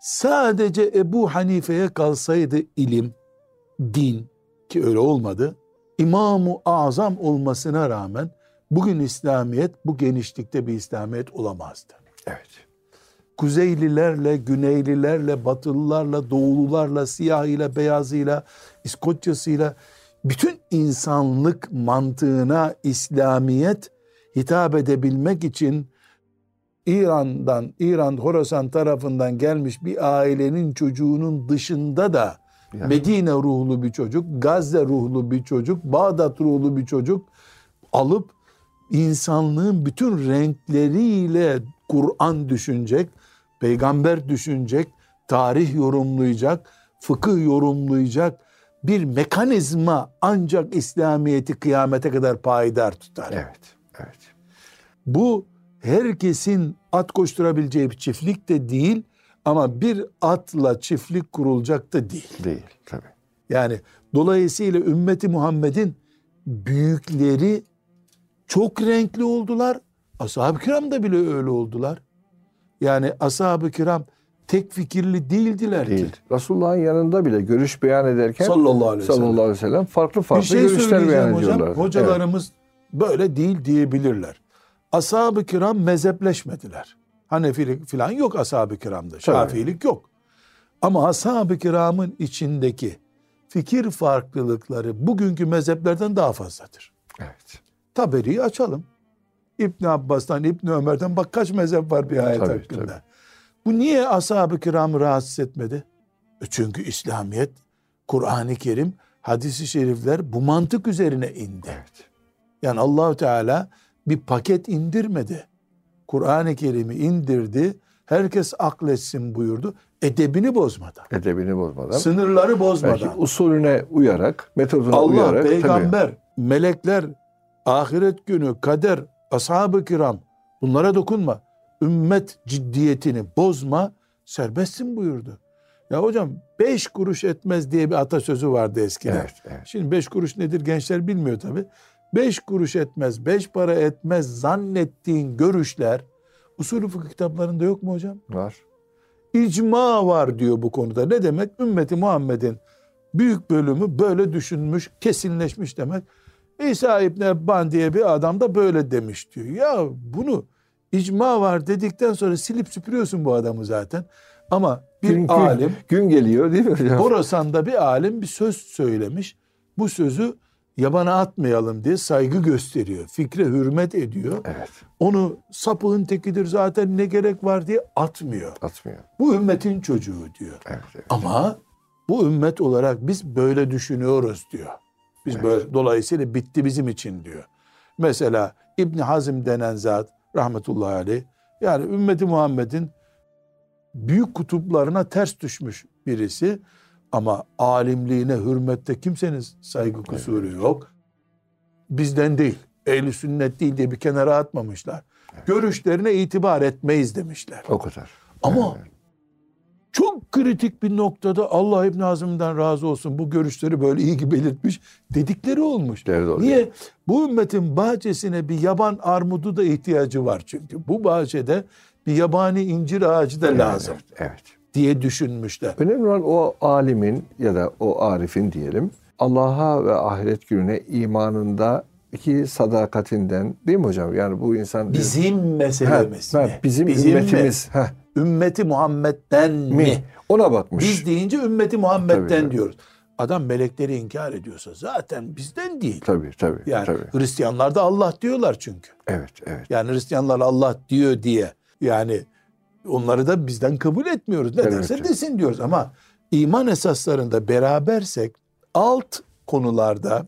S2: Sadece Ebu Hanife'ye kalsaydı ilim, din ki öyle olmadı. İmam-ı Azam olmasına rağmen bugün İslamiyet bu genişlikte bir İslamiyet olamazdı.
S1: evet.
S2: Kuzeylilerle, Güneylilerle, Batılılarla, Doğulularla, siyahıyla, beyazıyla, İskoçyasıyla bütün insanlık mantığına İslamiyet hitap edebilmek için İran'dan, İran Horasan tarafından gelmiş bir ailenin çocuğunun dışında da
S1: Ya.
S2: Medine ruhlu bir çocuk, Gazze ruhlu bir çocuk, Bağdat ruhlu bir çocuk alıp insanlığın bütün renkleriyle Kur'an düşünecek, peygamber düşünecek, tarih yorumlayacak, fıkıh yorumlayacak bir mekanizma ancak İslamiyet'i kıyamete kadar payidar tutar.
S1: Evet. Evet.
S2: Bu herkesin at koşturabileceği bir çiftlik de değil ama bir atla çiftlik kurulacak da değil.
S1: Değil tabii.
S2: Yani dolayısıyla ümmeti Muhammed'in büyükleri çok renkli oldular. Ashab-ı kiram da bile öyle oldular. Yani ashab-ı kiram tek fikirli değildiler
S1: Değil.
S2: ki.
S1: Resulullah'ın yanında bile görüş beyan ederken
S2: Sallallahu aleyhi
S1: sallallahu aleyhi ve sellem farklı
S2: Bir
S1: farklı
S2: şey
S1: görüşler beyan
S2: hocam. Hocalarımız böyle değil diyebilirler. Ashab-ı kiram mezhepleşmediler. Hanefilik falan yok ashab-ı kiramda. Şafiilik yok. Ama ashab-ı kiramın içindeki fikir farklılıkları bugünkü mezheplerden daha fazladır.
S1: Evet. evet.
S2: Taberi'yi açalım. İbn Abbas'tan, İbn Ömer'den bak kaç mezhep var bir ayet
S1: Tabii,
S2: hakkında.
S1: tabii.
S2: Bu niye ashab-ı kiramı rahatsız etmedi? E Çünkü İslamiyet, Kur'an-ı Kerim, hadisi şerifler bu mantık üzerine indi.
S1: Evet.
S2: Yani Allahu Teala bir paket indirmedi. Kur'an-ı Kerim'i indirdi. Herkes akletsin buyurdu. Edebini bozmadan.
S1: Edebini bozmadan.
S2: Sınırları
S1: Belki
S2: bozmadan.
S1: usulüne uyarak, metoduna
S2: Allah,
S1: uyarak. tabii.
S2: peygamber, melekler, ahiret günü, kader, ashab-ı kiram bunlara dokunma. Ümmet ciddiyetini bozma, serbestsin buyurdu. Ya hocam beş kuruş etmez diye bir atasözü vardı eskiden.
S1: Evet, evet.
S2: Şimdi beş kuruş nedir gençler bilmiyor tabi. Beş kuruş etmez, beş para etmez zannettiğin görüşler usulü fıkıh kitaplarında yok mu hocam?
S1: Var.
S2: İcma var diyor bu konuda. Ne demek? Ümmeti Muhammed'in büyük bölümü böyle düşünmüş, kesinleşmiş demek. İsa İbni Ebban diye bir adam da böyle demiş diyor. Ya bunu icma var dedikten sonra silip süpürüyorsun bu adamı zaten. Ama bir
S1: Gün, gün-
S2: alim,
S1: gün geliyor değil mi hocam?
S2: Horasan'da bir alim bir söz söylemiş. Bu sözü yabana atmayalım diye saygı gösteriyor. Fikre hürmet ediyor.
S1: Evet.
S2: Onu sapığın tekidir zaten ne gerek var diye atmıyor.
S1: Atmıyor.
S2: Bu ümmetin çocuğu diyor.
S1: Evet. evet.
S2: Ama bu ümmet olarak biz böyle düşünüyoruz diyor. Biz
S1: Evet.
S2: böyle dolayısıyla bitti bizim için diyor. Mesela İbn Hazm denen zat rahmetullahi aleyh yani ümmeti Muhammed'in büyük kutuplarına ters düşmüş birisi ama alimliğine, hürmette kimsenin saygı kusuru yok. Bizden değil, ehli sünnet değil diye bir kenara atmamışlar. Görüşlerine itibar etmeyiz demişler.
S1: O kadar.
S2: Ama çok kritik bir noktada Allah İbn Hazm'dan razı olsun bu görüşleri böyle iyi ki belirtmiş dedikleri olmuş.
S1: Oluyor.
S2: Niye? Bu ümmetin bahçesine bir yaban armudu da ihtiyacı var çünkü. Bu bahçede bir yabani incir ağacı da lazım
S1: Evet, evet.
S2: diye düşünmüşler.
S1: Önemli olan o alimin ya da o arifin diyelim Allah'a ve ahiret gününe imanında iki sadakatinden değil mi hocam? Yani bu insan
S2: Bizim
S1: Ha,
S2: meselemiz
S1: ha,
S2: mi?
S1: bizim,
S2: mi?
S1: ümmetimiz ha,
S2: Ümmeti Muhammed'den mi?
S1: mi? Ona bakmış.
S2: Biz deyince ümmeti Muhammed'den
S1: Tabii, tabii.
S2: diyoruz. Adam melekleri inkar ediyorsa zaten bizden değil.
S1: Tabii tabii.
S2: Yani
S1: tabii.
S2: Hristiyanlar da Allah diyorlar çünkü.
S1: Evet evet.
S2: Yani Hristiyanlar Allah diyor diye yani onları da bizden kabul etmiyoruz. Ne
S1: Evet.
S2: derse desin diyoruz ama iman esaslarında berabersek alt konularda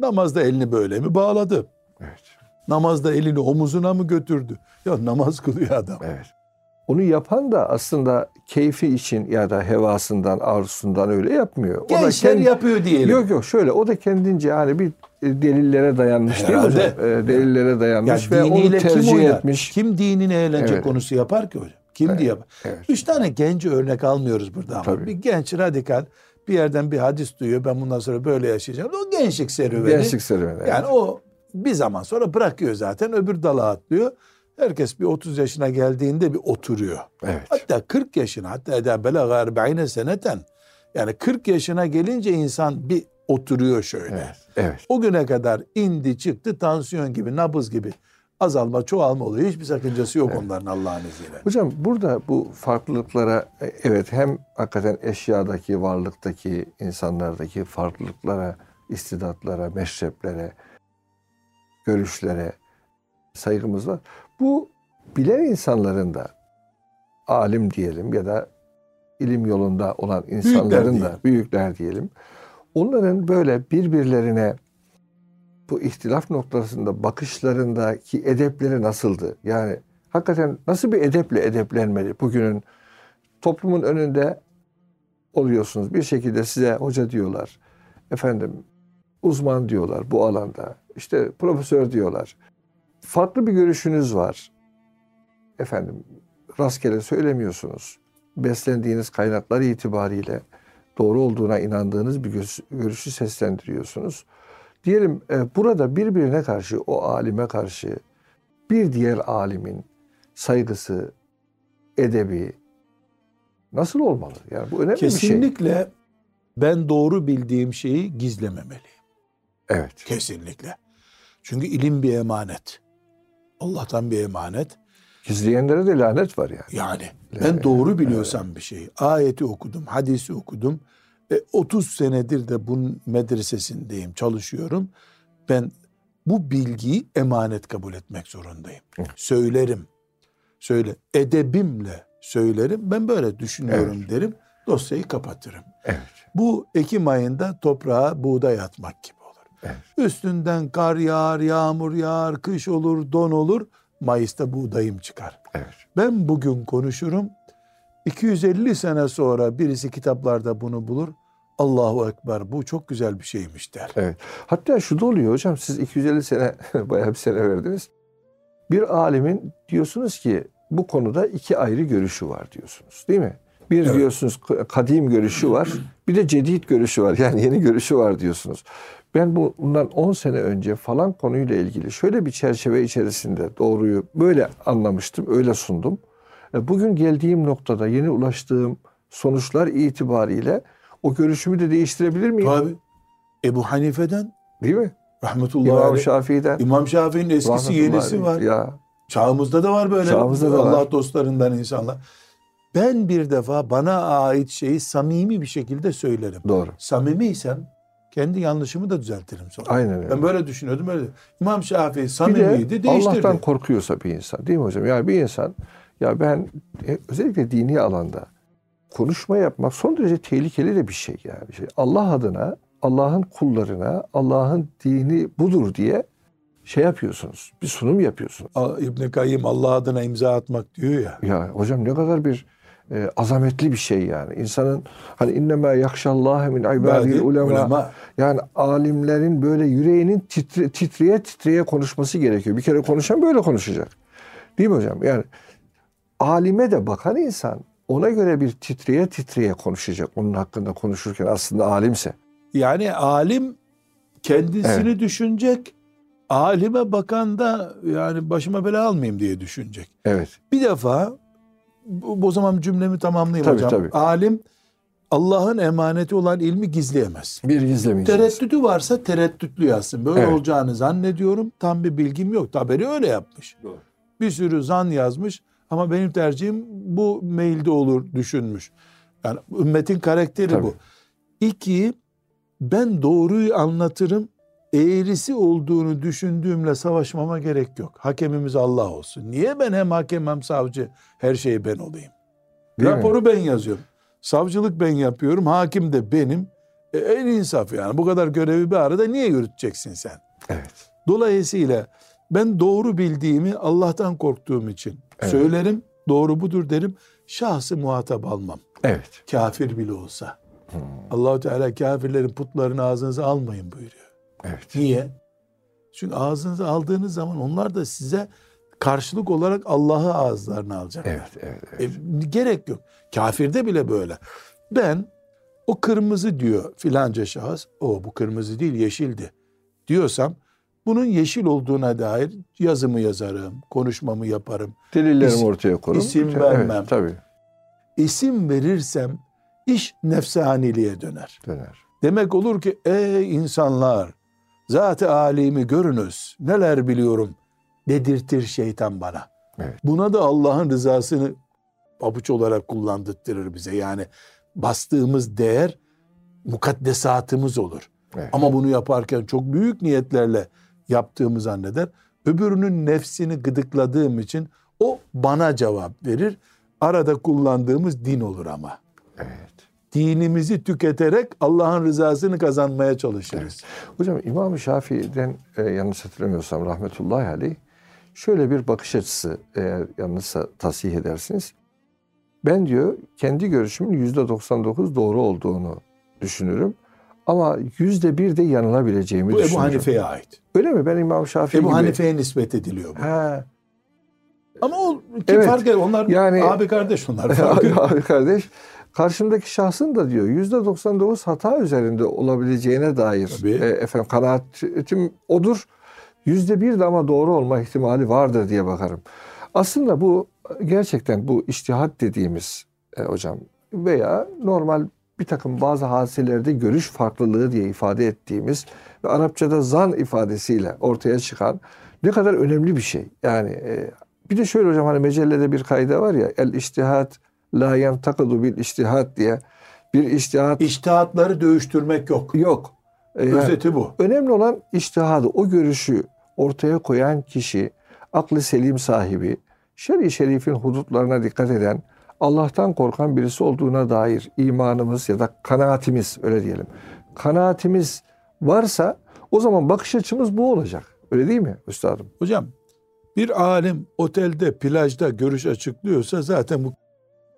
S2: namazda elini böyle mi bağladı?
S1: Evet.
S2: Namazda elini omuzuna mı götürdü? Ya namaz kılıyor adam.
S1: Evet. Onu yapan da aslında keyfi için ya da hevasından, arzusundan öyle yapmıyor. o da
S2: Gençler
S1: kendi-
S2: yapıyor diyelim.
S1: Yok yok şöyle o da kendince yani bir e, delillere dayanmış değil mi
S2: Herhalde.
S1: hocam? E, delillere
S2: ya
S1: dayanmış ve onu
S2: diniyle kim
S1: tercih
S2: oynar?
S1: etmiş.
S2: Kim dinini eğlence
S1: Evet.
S2: konusu yapar ki hocam? Kim diye yapar?
S1: Evet.
S2: Üç tane genci örnek almıyoruz burada ama.
S1: Tabii.
S2: Bir genç radikal bir yerden bir hadis duyuyor. Ben bundan sonra böyle yaşayacağım. O gençlik serüveni.
S1: Gençlik serüveni.
S2: Yani o bir zaman sonra bırakıyor zaten. Öbür dala atlıyor. Herkes bir 30 yaşına geldiğinde bir oturuyor.
S1: Evet.
S2: Hatta 40 yaşına hatta eda belaga erba'ine seneten yani 40 yaşına gelince insan bir oturuyor şöyle.
S1: Evet. Evet.
S2: O güne kadar indi çıktı tansiyon gibi nabız gibi azalma çoğalma oluyor. Hiçbir sakıncası yok onların Allah'ın izniyle.
S1: Hocam burada bu farklılıklara evet hem hakikaten eşyadaki, varlıktaki, insanlardaki farklılıklara, istidatlara, meşreplere, görüşlere saygımız var. Bu bilen insanların da alim diyelim ya da ilim yolunda olan insanların da
S2: diyelim.
S1: büyükler diyelim. Onların böyle birbirlerine bu ihtilaf noktasında bakışlarındaki edepleri nasıldı? Yani hakikaten nasıl bir edeple edeplenmeli? Bugünün toplumun önünde oluyorsunuz. Bir şekilde size hoca diyorlar. Efendim uzman diyorlar bu alanda. İşte profesör diyorlar. Farklı bir görüşünüz var. Efendim rastgele söylemiyorsunuz. Beslendiğiniz kaynaklar itibariyle doğru olduğuna inandığınız bir görüşü seslendiriyorsunuz. Diyelim e, burada birbirine karşı o alime karşı bir diğer alimin saygısı, edebi nasıl olmalı? Yani bu önemli bir şey.
S2: Kesinlikle ben doğru bildiğim şeyi gizlememeliyim.
S1: Evet.
S2: Kesinlikle. Çünkü ilim bir emanet. Allah'tan bir emanet.
S1: Gizleyenlere de lanet var yani.
S2: Yani ben doğru biliyorsam bir şeyi, ayeti okudum, hadisi okudum. E, 30 senedir de bunun medresesindeyim, çalışıyorum. Ben bu bilgiyi emanet kabul etmek zorundayım. Söylerim. Söyle edebimle söylerim. Ben böyle düşünüyorum derim. Dosyayı kapatırım.
S1: Evet.
S2: Bu Ekim ayında toprağa buğday atmak gibi olur.
S1: Evet.
S2: Üstünden kar yağar, yağmur yağar, kış olur, don olur. Mayıs'ta buğdayım çıkar.
S1: Evet.
S2: Ben bugün konuşurum. 250 sene sonra birisi kitaplarda bunu bulur. Allahu Ekber bu çok güzel bir şeymiş der.
S1: Evet. Hatta şu da oluyor hocam siz 250 sene bayağı bir sene verdiniz. Bir alimin diyorsunuz ki bu konuda iki ayrı görüşü var diyorsunuz değil mi? Bir
S2: Evet.
S1: diyorsunuz kadim görüşü var bir de cedid görüşü var yani yeni görüşü var diyorsunuz. Ben bu bundan 10 sene önce falan konuyla ilgili şöyle bir çerçeve içerisinde doğruyu böyle anlamıştım, öyle sundum. E, Bugün geldiğim noktada yeni ulaştığım sonuçlar itibariyle o görüşümü de değiştirebilir miyim?
S2: Tabi Ebu Hanife'den
S1: Değil mi?
S2: rahmetullahi
S1: İmam Şafii'den.
S2: İmam Şafii'nin eskisi yenisi var.
S1: Ya
S2: Çağımızda da var böyle
S1: Çağımızda da
S2: Allah
S1: var.
S2: dostlarından insanlar. Ben bir defa bana ait şeyi samimi bir şekilde söylerim.
S1: doğru.
S2: Samimiysem kendi yanlışımı da düzeltirim sonra.
S1: Aynen öyle.
S2: Ben böyle düşünüyordum öyle. İmam Şafii
S1: bir
S2: samimiydi,
S1: de
S2: değiştirdi.
S1: Allah'tan korkuyorsa bir insan değil mi hocam? Yani bir insan ya ben e, özellikle dini alanda konuşma yapmak son derece tehlikeli de bir şey yani. Şey, Allah adına, Allah'ın kullarına, Allah'ın dini budur diye şey yapıyorsunuz. Bir sunum yapıyorsunuz.
S2: İbn Kayyim Allah adına imza atmak diyor ya.
S1: Ya hocam ne kadar bir e, azametli bir şey yani. İnsanın hani innema yakşallâhe min ibadil ulema.
S2: ulema.
S1: Yani alimlerin böyle yüreğinin titre, titreye titreye konuşması gerekiyor. Bir kere konuşan böyle konuşacak. Değil mi hocam? Yani alime de bakan insan ona göre bir titreye titreye konuşacak. Onun hakkında konuşurken aslında alimse.
S2: Yani alim kendisini düşünecek. Alime bakan da yani başıma bela almayayım diye düşünecek.
S1: Evet.
S2: Bir defa o zaman cümlemi tamamlayayım
S1: Tabii,
S2: hocam.
S1: tabii.
S2: Alim Allah'ın emaneti olan ilmi gizleyemez.
S1: Bir gizlemeyeceğiz.
S2: Tereddütü varsa tereddütlü yazsın. Böyle
S1: Evet.
S2: olacağını zannediyorum. Tam bir bilgim yok. Taberi öyle yapmış.
S1: Doğru.
S2: Bir sürü zan yazmış ama benim tercihim bu mailde olur düşünmüş. Yani ümmetin karakteri
S1: Tabii.
S2: bu. İki, ben doğruyu anlatırım eğrisi olduğunu düşündüğümle savaşmama gerek yok. Hakemimiz Allah olsun. Niye ben hem hakem hem savcı her şeyi ben olayım?
S1: Değil mi?
S2: Raporu ben yazıyorum. Savcılık ben yapıyorum. Hakim de benim. E, en insaf yani. Bu kadar görevi bir arada niye yürüteceksin sen?
S1: Evet.
S2: Dolayısıyla ben doğru bildiğimi Allah'tan korktuğum için
S1: Evet.
S2: söylerim. Doğru budur derim. Şahsı muhatap almam.
S1: Evet.
S2: Kafir bile olsa.
S1: Hmm.
S2: Allahu Teala kafirlerin putlarını ağzınıza almayın buyuruyor.
S1: Evet.
S2: Niye? Çünkü ağzınıza aldığınız zaman onlar da size karşılık olarak Allah'ı ağızlarına alacaklar.
S1: Evet. Evet. evet.
S2: E, gerek yok. Kafirde bile böyle. Ben o kırmızı diyor filanca şahıs. O bu kırmızı değil yeşildi diyorsam bunun yeşil olduğuna dair yazımı yazarım, konuşmamı yaparım.
S1: Delillerimi
S2: İsim-
S1: ortaya koyarım.
S2: isim
S1: Evet,
S2: vermem.
S1: tabii.
S2: İsim verirsem iş nefsaniliğe döner.
S1: Döner.
S2: Demek olur ki ey insanlar zat-ı alimi görünüz neler biliyorum dedirtir şeytan bana.
S1: Evet.
S2: Buna da Allah'ın rızasını pabuç olarak kullandırtırır bize. Yani bastığımız değer mukaddesatımız olur.
S1: Evet.
S2: Ama bunu yaparken çok büyük niyetlerle yaptığımı zanneder. Öbürünün nefsini gıdıkladığım için o bana cevap verir. Arada kullandığımız din olur ama.
S1: Evet.
S2: Dinimizi tüketerek Allah'ın rızasını kazanmaya çalışırız.
S1: Hocam İmam-ı Şafii'den e, yanlış hatırlamıyorsam rahmetullahi aleyh şöyle bir bakış açısı eğer yanlışsa tasih edersiniz. Ben diyor kendi görüşümün yüzde 99 doğru olduğunu düşünürüm. Ama yüzde bir de yanılabileceğimi
S2: Bu Ebu
S1: düşünürüm.
S2: Hanife'ye ait.
S1: Öyle mi? Ben İmam Şafii
S2: Ebu
S1: gibi.
S2: Hanife'ye nispet ediliyor bu.
S1: Ha,
S2: Ama o kim
S1: Evet.
S2: fark eder? Onlar
S1: Yani-
S2: abi kardeş onlar.
S1: Abi, abi kardeş karşımdaki şahsın da diyor yüzde 99 hata üzerinde olabileceğine dair
S2: Tabii.
S1: e, efendim kanaatim odur. Yüzde bir de ama doğru olma ihtimali vardır diye bakarım. Aslında bu gerçekten bu iştihat dediğimiz e, hocam veya normal bir takım bazı hadiselerde görüş farklılığı diye ifade ettiğimiz ve Arapçada zan ifadesiyle ortaya çıkan ne kadar önemli bir şey. Yani e, bir de şöyle hocam hani mecellede bir kaide var ya el iştihat la yentakadu bil iştihat diye bir iştihat
S2: İçtihatları dövüştürmek yok.
S1: yok. E, yani
S2: Özeti bu.
S1: önemli olan iştihadı, o görüşü ortaya koyan kişi, aklı selim sahibi, şer'i şerifin hudutlarına dikkat eden, Allah'tan korkan birisi olduğuna dair imanımız ya da kanaatimiz öyle diyelim. Kanaatimiz varsa o zaman bakış açımız bu olacak. Öyle değil mi üstadım?
S2: Hocam bir alim otelde, plajda görüş açıklıyorsa zaten bu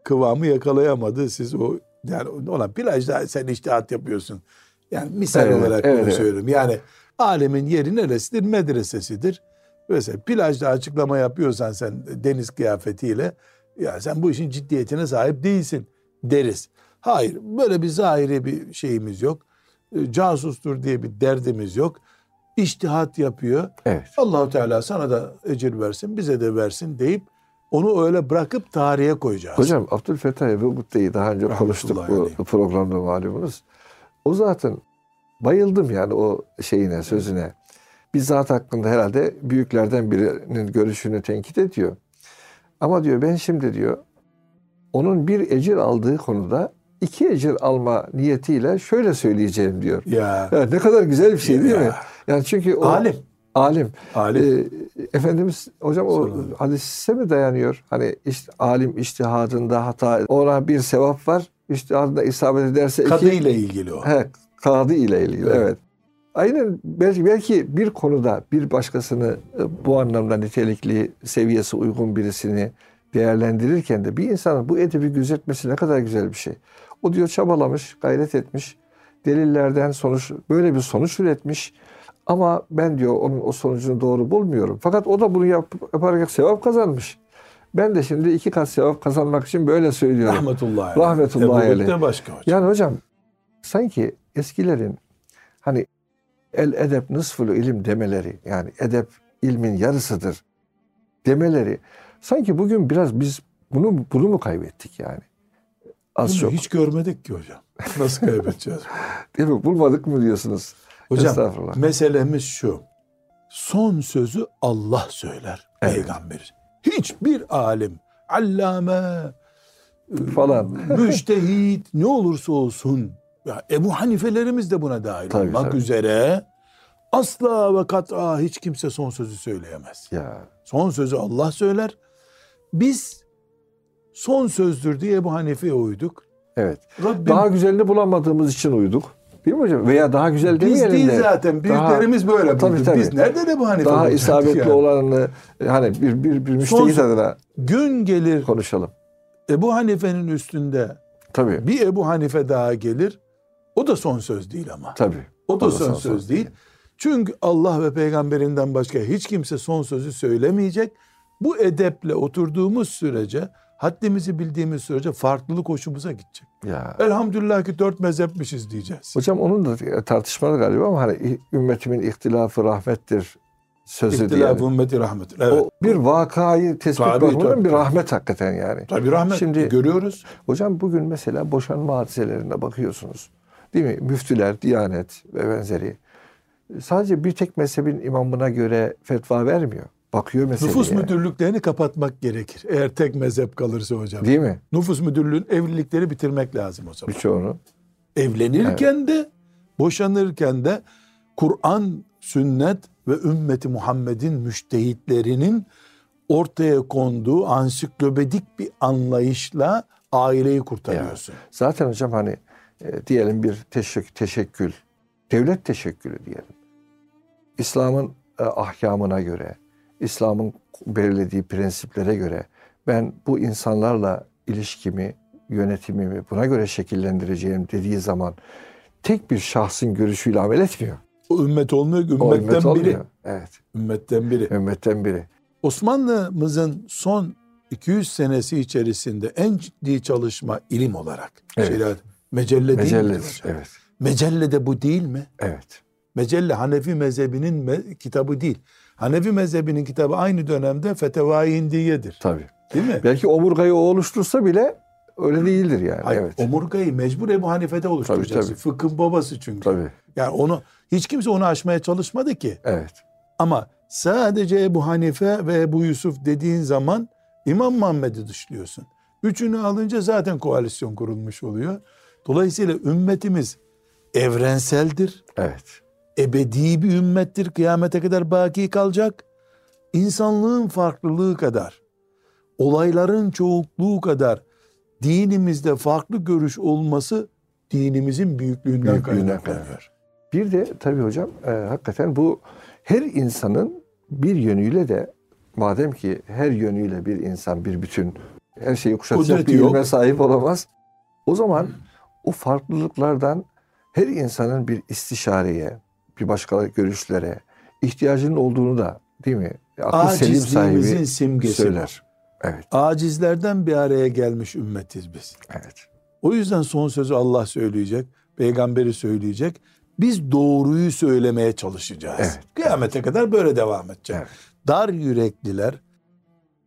S2: kıvamı yakalayamadı. Siz o yani ona plajda sen iştihat yapıyorsun. Yani misal
S1: Evet,
S2: olarak
S1: evet,
S2: bunu
S1: evet.
S2: söylüyorum. Yani alemin yeri neresidir? Medresesidir. Mesela plajda açıklama yapıyorsan sen deniz kıyafetiyle ya sen bu işin ciddiyetine sahip değilsin deriz. Hayır böyle bir zahiri bir şeyimiz yok. E, Casustur diye bir derdimiz yok. İçtihat yapıyor.
S1: Evet.
S2: Allahu Teala sana da ecir versin, bize de versin deyip onu öyle bırakıp tarihe koyacağız.
S1: Hocam Abdülfettah Ebu Mutte'yi daha önce konuştuk bu
S2: aleyh.
S1: programda malumunuz. O zaten bayıldım yani o şeyine, sözüne. Bir zat hakkında herhalde büyüklerden birinin görüşünü tenkit ediyor. Ama diyor ben şimdi diyor onun bir ecir aldığı konuda iki ecir alma niyetiyle şöyle söyleyeceğim diyor.
S2: Ya,
S1: Ya ne kadar güzel bir şey değil mi?
S2: Ya.
S1: Yani çünkü o
S2: alim.
S1: alim.
S2: Alim.
S1: Ee, Efendimiz hocam o
S2: Sallallahu.
S1: hadise mi dayanıyor? Hani işte, alim iştihadında hata ona bir sevap var. İştihadında isabet ederse
S2: Kadı
S1: iki.
S2: ile ilgili o.
S1: He, kadı ile ilgili
S2: Evet.
S1: evet. Aynen belki, belki bir konuda bir başkasını e, bu anlamda nitelikli seviyesi uygun birisini değerlendirirken de bir insanın bu edebi gözetmesi ne kadar güzel bir şey. O diyor çabalamış, gayret etmiş. Delillerden sonuç böyle bir sonuç üretmiş. Ama ben diyor onun o sonucunu doğru bulmuyorum. Fakat o da bunu yap, yaparak sevap kazanmış. Ben de şimdi iki kat sevap kazanmak için böyle söylüyorum.
S2: Rahmetullahi.
S1: Rahmetullahi
S2: Ebu
S1: aleyh.
S2: Bekir de başka hocam.
S1: Yani hocam sanki eskilerin hani el edep nısfulu ilim demeleri yani edep ilmin yarısıdır demeleri sanki bugün biraz biz bunu bunu mu kaybettik yani? Az
S2: Bunu
S1: çok.
S2: hiç görmedik ki hocam. Nasıl kaybedeceğiz?
S1: Değil mi? Bulmadık mı diyorsunuz?
S2: hocam meselemiz şu. Son sözü Allah söyler.
S1: Evet.
S2: Peygamber. Hiçbir alim, allame,
S1: Falan.
S2: müştehit ne olursa olsun ya Ebu Hanifelerimiz de buna dahil
S1: Tabii,
S2: olmak
S1: tabii.
S2: üzere Asla ve kat'a hiç kimse son sözü söyleyemez.
S1: Ya
S2: Son sözü Allah söyler. Biz son sözdür diye Ebu Hanife'ye uyduk.
S1: evet.
S2: Rabbim
S1: Daha güzelini bulamadığımız için uyduk. Değil mi hocam? Veya daha güzel
S2: biz
S1: demeyelim
S2: değil
S1: de.
S2: zaten. Büyüklerimiz böyle
S1: Tabii, tabii.
S2: Biz nerede de bu Hanife
S1: daha isabetli
S2: yani?
S1: olanını hani bir bir bir müştehit
S2: Son-
S1: adına
S2: Gün gelir
S1: konuşalım.
S2: Ebu Hanife'nin üstünde
S1: Tabii.
S2: bir Ebu Hanife daha gelir. O da son söz değil ama.
S1: Tabii.
S2: O da son söz değil. Çünkü Allah ve peygamberinden başka hiç kimse son sözü söylemeyecek. Bu edeple oturduğumuz sürece, haddimizi bildiğimiz sürece farklılık hoşumuza gidecek.
S1: Ya.
S2: Elhamdülillah ki dört mezhepmişiz diyeceğiz.
S1: Hocam onun da tartışmalı galiba ama hani ümmetimin ihtilafı rahmettir sözü diye.
S2: İhtilaf ümmeti rahmettir. Evet.
S1: O bir vakayı tespit bakımından bir rahmet hakikaten yani.
S2: Tabii rahmet
S1: Şimdi-
S2: görüyoruz.
S1: Hocam bugün mesela boşanma hadiselerine bakıyorsunuz. Değil mi? Müftüler, Diyanet ve benzeri. Sadece bir tek mezhebin imamına göre fetva vermiyor. Bakıyor meseleye.
S2: Nüfus müdürlüklerini kapatmak gerekir. Eğer tek mezhep kalırsa hocam.
S1: Değil mi?
S2: Nüfus müdürlüğün evlilikleri bitirmek lazım o zaman.
S1: Birçoğunu.
S2: Evlenirken de boşanırken de Kur'an, sünnet ve ümmeti Muhammed'in müştehitlerinin ortaya konduğu ansiklopedik bir anlayışla aileyi kurtarıyorsun.
S1: Zaten hocam hani e, diyelim bir teşek, teşekkül, devlet teşekkülü diyelim. İslam'ın e, ahkamına göre, İslam'ın belirlediği prensiplere göre ben bu insanlarla ilişkimi, yönetimimi buna göre şekillendireceğim dediği zaman tek bir şahsın görüşüyle amel etmiyor.
S2: O ümmet olmuyor,
S1: O
S2: ümmetten
S1: ümmet
S2: biri.
S1: Evet.
S2: Ümmetten biri.
S1: Ümmetten biri.
S2: Osmanlı'mızın son 200 senesi içerisinde en ciddi çalışma ilim olarak.
S1: Evet.
S2: Şeriat, mecelle değil mi
S1: Mecelle.
S2: hocam?
S1: Evet.
S2: Mecelle de bu değil mi?
S1: Evet.
S2: Mecelle Hanefi mezhebinin me- kitabı değil. Hanefi mezhebinin kitabı aynı dönemde Fetevai Hindiye'dir.
S1: Tabii.
S2: Değil mi?
S1: Belki omurgayı o oluştursa bile öyle değildir yani.
S2: Hayır,
S1: evet.
S2: Omurgayı mecbur Ebu Hanife'de oluşturacaksın.
S1: tabii.
S2: Fıkhın babası çünkü.
S1: Tabii.
S2: Yani onu hiç kimse onu aşmaya çalışmadı ki.
S1: Evet.
S2: Ama sadece Ebu Hanife ve Ebu Yusuf dediğin zaman İmam Muhammed'i dışlıyorsun. Üçünü alınca zaten koalisyon kurulmuş oluyor. Dolayısıyla ümmetimiz evrenseldir.
S1: Evet.
S2: Ebedi bir ümmettir. Kıyamete kadar baki kalacak. İnsanlığın farklılığı kadar, olayların çoğukluğu kadar dinimizde farklı görüş olması dinimizin büyüklüğünden,
S1: Büyüklüğünden
S2: kaynaklanıyor.
S1: Bir de tabii hocam e, hakikaten bu her insanın bir yönüyle de madem ki her yönüyle bir insan bir bütün her şeyi kuşatacak
S2: Kudreti
S1: bir ilme sahip olamaz. O zaman farklılıklardan her insanın bir istişareye, bir başka görüşlere ihtiyacının olduğunu da değil mi? Aklı selim sahibi
S2: simgesi
S1: söyler. Evet,
S2: Acizlerden bir araya gelmiş ümmetiz biz.
S1: evet.
S2: O yüzden son sözü Allah söyleyecek, peygamberi söyleyecek. Biz doğruyu söylemeye çalışacağız.
S1: Evet.
S2: Kıyamete kadar böyle devam edecek.
S1: Evet.
S2: Dar yürekliler,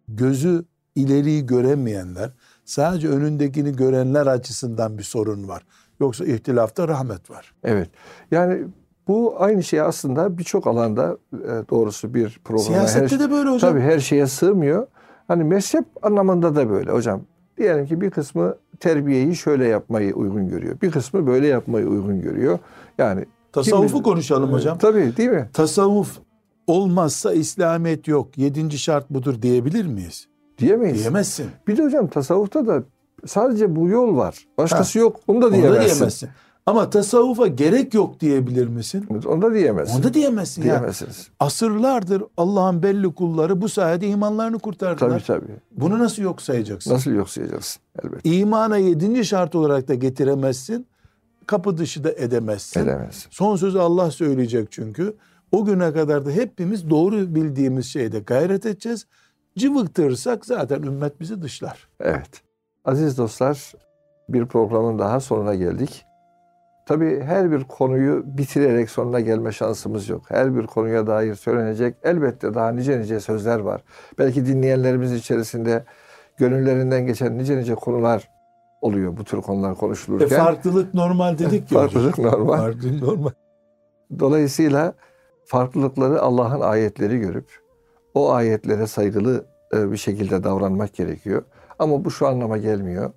S2: gözü ileriyi göremeyenler, sadece önündekini görenler açısından bir sorun var. Yoksa ihtilafta rahmet var.
S1: Evet. Yani bu aynı şey aslında birçok alanda e, doğrusu bir programa
S2: Siyasette
S1: her,
S2: de böyle hocam.
S1: tabii her şeye sığmıyor. Hani mezhep anlamında da böyle hocam. Diyelim ki bir kısmı terbiyeyi şöyle yapmayı uygun görüyor. Bir kısmı böyle yapmayı uygun görüyor. Yani
S2: Tasavvufu
S1: Kim-
S2: konuşalım hocam.
S1: tabii değil mi?
S2: Tasavvuf olmazsa İslamiyet yok. Yedinci şart budur diyebilir miyiz?
S1: Diyemeyiz.
S2: Diyemezsin.
S1: Bir de hocam tasavvufta da sadece bu yol var. Başkası yok. Onu da
S2: Onu da
S1: diyemezsin.
S2: diyemezsin. Ama tasavvufa gerek yok diyebilir misin?
S1: Onu da diyemezsin.
S2: Onu da diyemezsin ya.
S1: diyemezsiniz.
S2: Asırlardır Allah'ın belli kulları bu sayede imanlarını kurtardılar.
S1: Tabii tabii.
S2: Bunu nasıl yok sayacaksın?
S1: Nasıl yok sayacaksın? Elbette.
S2: İmana yedinci şart olarak da getiremezsin. Kapı dışı da edemezsin.
S1: Edemezsin.
S2: Son sözü Allah söyleyecek çünkü. O güne kadar da hepimiz doğru bildiğimiz şeyde gayret edeceğiz. Cıvıktırsak zaten ümmet bizi dışlar.
S1: Evet. Aziz dostlar, bir programın daha sonuna geldik. Tabii her bir konuyu bitirerek sonuna gelme şansımız yok. Her bir konuya dair söylenecek elbette daha nice nice sözler var. Belki dinleyenlerimiz içerisinde gönüllerinden geçen nice nice konular oluyor bu tür konular
S2: E
S1: konuşulurken.
S2: farklılık normal dedik ya.
S1: Farklılık normal.
S2: Farklılık normal.
S1: Dolayısıyla farklılıkları Allah'ın ayetleri görüp o ayetlere saygılı e, bir şekilde davranmak gerekiyor. Ama bu şu anlama gelmiyor.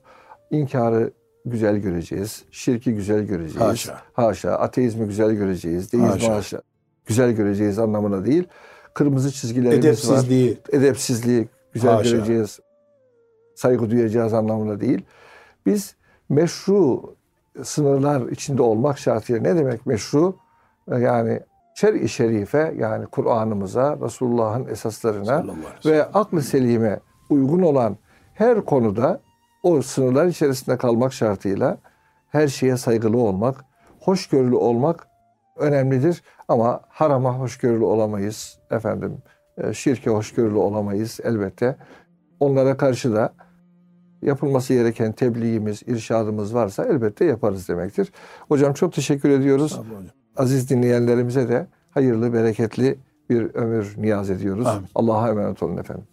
S1: İnkarı güzel göreceğiz, şirki güzel göreceğiz.
S2: Haşa.
S1: Haşa, ateizmi güzel göreceğiz, deizmi
S2: Haşa.
S1: haşa. güzel göreceğiz anlamına değil. Kırmızı çizgilerimiz var.
S2: Edepsizliği.
S1: Edepsizliği güzel
S2: Haşa.
S1: göreceğiz. Saygı duyacağız anlamına değil. Biz meşru sınırlar içinde olmak şartıyla ne demek meşru? Yani şer-i şerife yani Kur'an'ımıza, Resulullah'ın esaslarına
S2: ve
S1: aklı selime uygun olan her konuda o sınırlar içerisinde kalmak şartıyla her şeye saygılı olmak, hoşgörülü olmak önemlidir. Ama harama hoşgörülü olamayız efendim. e, Şirke hoşgörülü olamayız elbette. Onlara karşı da yapılması gereken tebliğimiz, irşadımız varsa elbette yaparız demektir. Hocam çok teşekkür ediyoruz.
S2: sellem. Hocam.
S1: Aziz dinleyenlerimize de hayırlı, bereketli bir ömür niyaz ediyoruz. Allah'a emanet olun efendim.